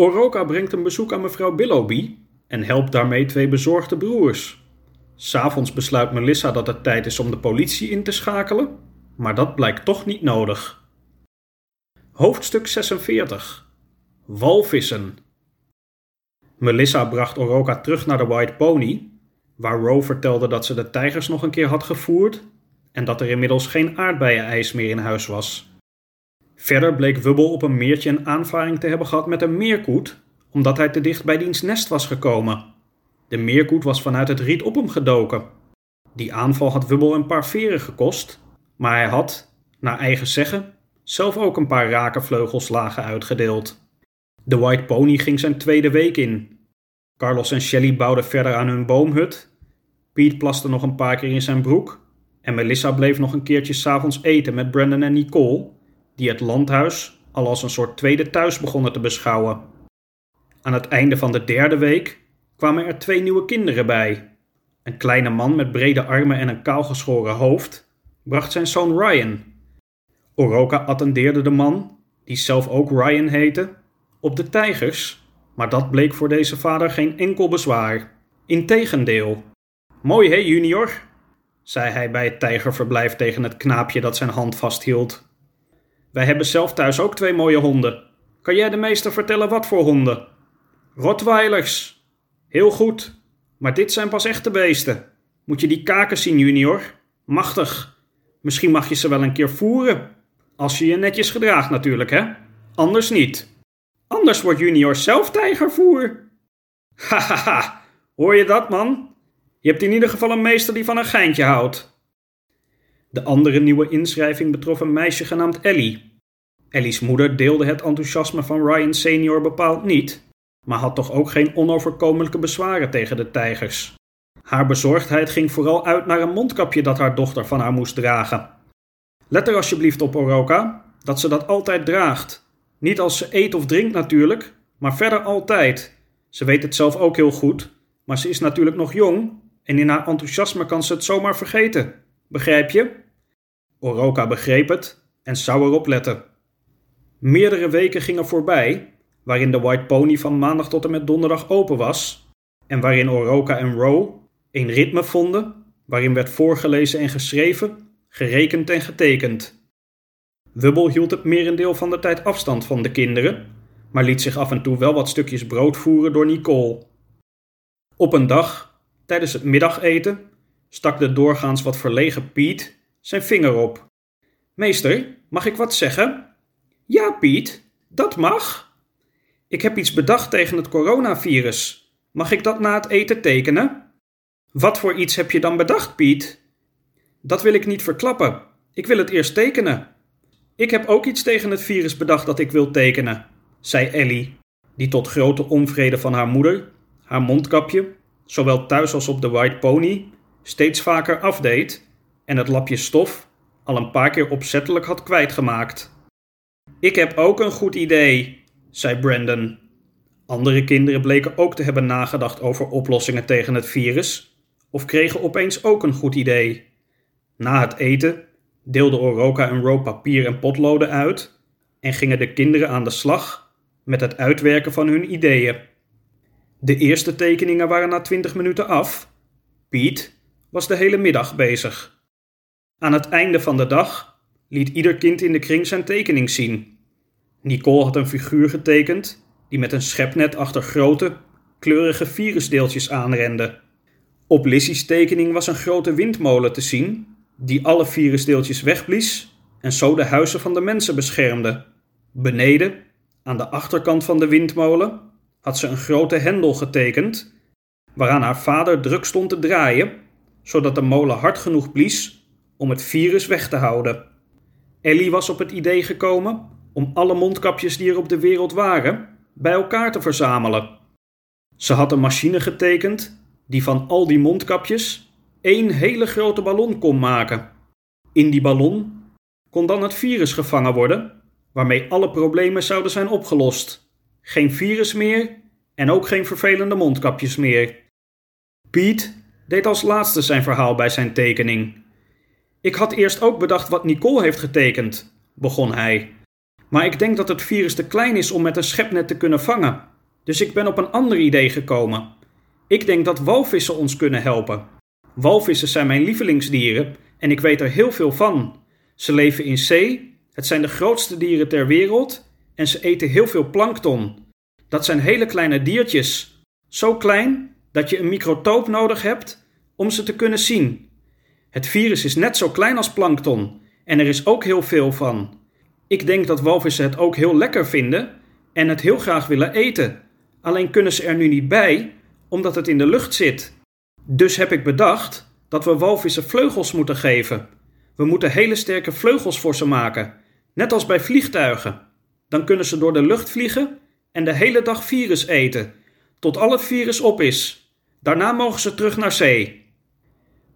Oroka brengt een bezoek aan mevrouw Billoughby en helpt daarmee twee bezorgde broers. S'avonds besluit Melissa dat het tijd is om de politie in te schakelen, maar dat blijkt toch niet nodig. Hoofdstuk 46 Walvissen Melissa bracht Oroka terug naar de White Pony, waar Roe vertelde dat ze de tijgers nog een keer had gevoerd en dat er inmiddels geen aardbeienijs meer in huis was. Verder bleek Wubbel op een meertje een aanvaring te hebben gehad met een meerkoet, omdat hij te dicht bij diens nest was gekomen. De meerkoet was vanuit het riet op hem gedoken. Die aanval had Wubbel een paar veren gekost, maar hij had, naar eigen zeggen, zelf ook een paar rakenvleugelslagen uitgedeeld. De White Pony ging zijn tweede week in. Carlos en Shelley bouwden verder aan hun boomhut. Piet plaste nog een paar keer in zijn broek. En Melissa bleef nog een keertje s'avonds eten met Brandon en Nicole, die het landhuis al als een soort tweede thuis begonnen te beschouwen. Aan het einde van de derde week kwamen er twee nieuwe kinderen bij. Een kleine man met brede armen en een kaalgeschoren hoofd bracht zijn zoon Ryan. Oroka attendeerde de man, die zelf ook Ryan heette, op de tijgers, maar dat bleek voor deze vader geen enkel bezwaar. Integendeel. Mooi hé, junior, zei hij bij het tijgerverblijf tegen het knaapje dat zijn hand vasthield. Wij hebben zelf thuis ook twee mooie honden. Kan jij de meester vertellen wat voor honden? Rottweilers. Heel goed. Maar dit zijn pas echte beesten. Moet je die kaken zien, junior? Machtig. Misschien mag je ze wel een keer voeren. Als je je netjes gedraagt natuurlijk, hè? Anders niet. Anders wordt junior zelf tijgervoer. Hahaha, hoor je dat, man? Je hebt in ieder geval een meester die van een geintje houdt. De andere nieuwe inschrijving betrof een meisje genaamd Ellie. Ellie's moeder deelde het enthousiasme van Ryan senior bepaald niet, maar had toch ook geen onoverkomelijke bezwaren tegen de tijgers. Haar bezorgdheid ging vooral uit naar een mondkapje dat haar dochter van haar moest dragen. Let er alsjeblieft op, Oroka, dat ze dat altijd draagt. Niet als ze eet of drinkt natuurlijk, maar verder altijd. Ze weet het zelf ook heel goed, maar ze is natuurlijk nog jong en in haar enthousiasme kan ze het zomaar vergeten. Begrijp je? Oroka begreep het en zou erop letten. Meerdere weken gingen voorbij, waarin de White Pony van maandag tot en met donderdag open was, en waarin Oroka en Roe een ritme vonden, waarin werd voorgelezen en geschreven, gerekend en getekend. Wubbel hield het merendeel van de tijd afstand van de kinderen, maar liet zich af en toe wel wat stukjes brood voeren door Nicole. Op een dag, tijdens het middageten, stak de doorgaans wat verlegen Piet zijn vinger op. Meester, mag ik wat zeggen? Ja, Piet, dat mag. Ik heb iets bedacht tegen het coronavirus. Mag ik dat na het eten tekenen? Wat voor iets heb je dan bedacht, Piet? Dat wil ik niet verklappen. Ik wil het eerst tekenen. Ik heb ook iets tegen het virus bedacht dat ik wil tekenen, zei Ellie, die tot grote onvrede van haar moeder haar mondkapje, zowel thuis als op de White Pony, steeds vaker afdeed en het lapje stof al een paar keer opzettelijk had kwijtgemaakt. Ik heb ook een goed idee, zei Brandon. Andere kinderen bleken ook te hebben nagedacht over oplossingen tegen het virus, of kregen opeens ook een goed idee. Na het eten deelden Oroka en Ro papier en potloden uit en gingen de kinderen aan de slag met het uitwerken van hun ideeën. De eerste tekeningen waren na twintig minuten af. Piet was de hele middag bezig. Aan het einde van de dag liet ieder kind in de kring zijn tekening zien. Nicole had een figuur getekend die met een schepnet achter grote, kleurige virusdeeltjes aanrende. Op Lissie's tekening was een grote windmolen te zien die alle virusdeeltjes wegblies en zo de huizen van de mensen beschermde. Beneden, aan de achterkant van de windmolen, had ze een grote hendel getekend, waaraan haar vader druk stond te draaien, zodat de molen hard genoeg blies om het virus weg te houden. Ellie was op het idee gekomen om alle mondkapjes die er op de wereld waren bij elkaar te verzamelen. Ze had een machine getekend die van al die mondkapjes één hele grote ballon kon maken. In die ballon kon dan het virus gevangen worden, waarmee alle problemen zouden zijn opgelost. Geen virus meer en ook geen vervelende mondkapjes meer. Piet deed als laatste zijn verhaal bij zijn tekening. Ik had eerst ook bedacht wat Nicole heeft getekend, begon hij. Maar ik denk dat het virus te klein is om met een schepnet te kunnen vangen. Dus ik ben op een ander idee gekomen. Ik denk dat walvissen ons kunnen helpen. Walvissen zijn mijn lievelingsdieren en ik weet er heel veel van. Ze leven in zee, het zijn de grootste dieren ter wereld en ze eten heel veel plankton. Dat zijn hele kleine diertjes, zo klein dat je een microtoop nodig hebt om ze te kunnen zien. Het virus is net zo klein als plankton en er is ook heel veel van. Ik denk dat walvissen het ook heel lekker vinden en het heel graag willen eten. Alleen kunnen ze er nu niet bij, omdat het in de lucht zit. Dus heb ik bedacht dat we walvissen vleugels moeten geven. We moeten hele sterke vleugels voor ze maken, net als bij vliegtuigen. Dan kunnen ze door de lucht vliegen en de hele dag virus eten, tot al het virus op is. Daarna mogen ze terug naar zee.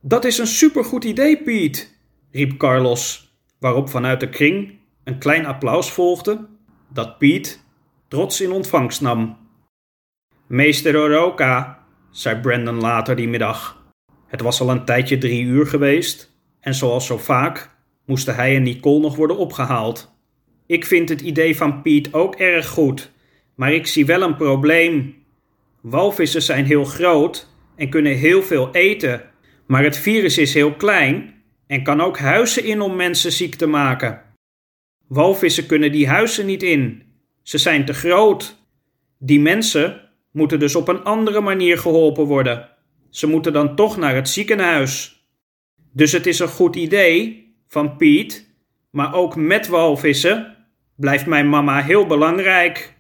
Dat is een supergoed idee, Piet, riep Carlos, waarop vanuit de kring een klein applaus volgde dat Piet trots in ontvangst nam. Meester Oroka, zei Brandon later die middag. Het was al een tijdje drie uur geweest en zoals zo vaak moesten hij en Nicole nog worden opgehaald. Ik vind het idee van Piet ook erg goed, maar ik zie wel een probleem. Walvissen zijn heel groot en kunnen heel veel eten, maar het virus is heel klein en kan ook huizen in om mensen ziek te maken. Walvissen kunnen die huizen niet in. Ze zijn te groot. Die mensen moeten dus op een andere manier geholpen worden. Ze moeten dan toch naar het ziekenhuis. Dus het is een goed idee van Piet, maar ook met walvissen blijft mijn mama heel belangrijk.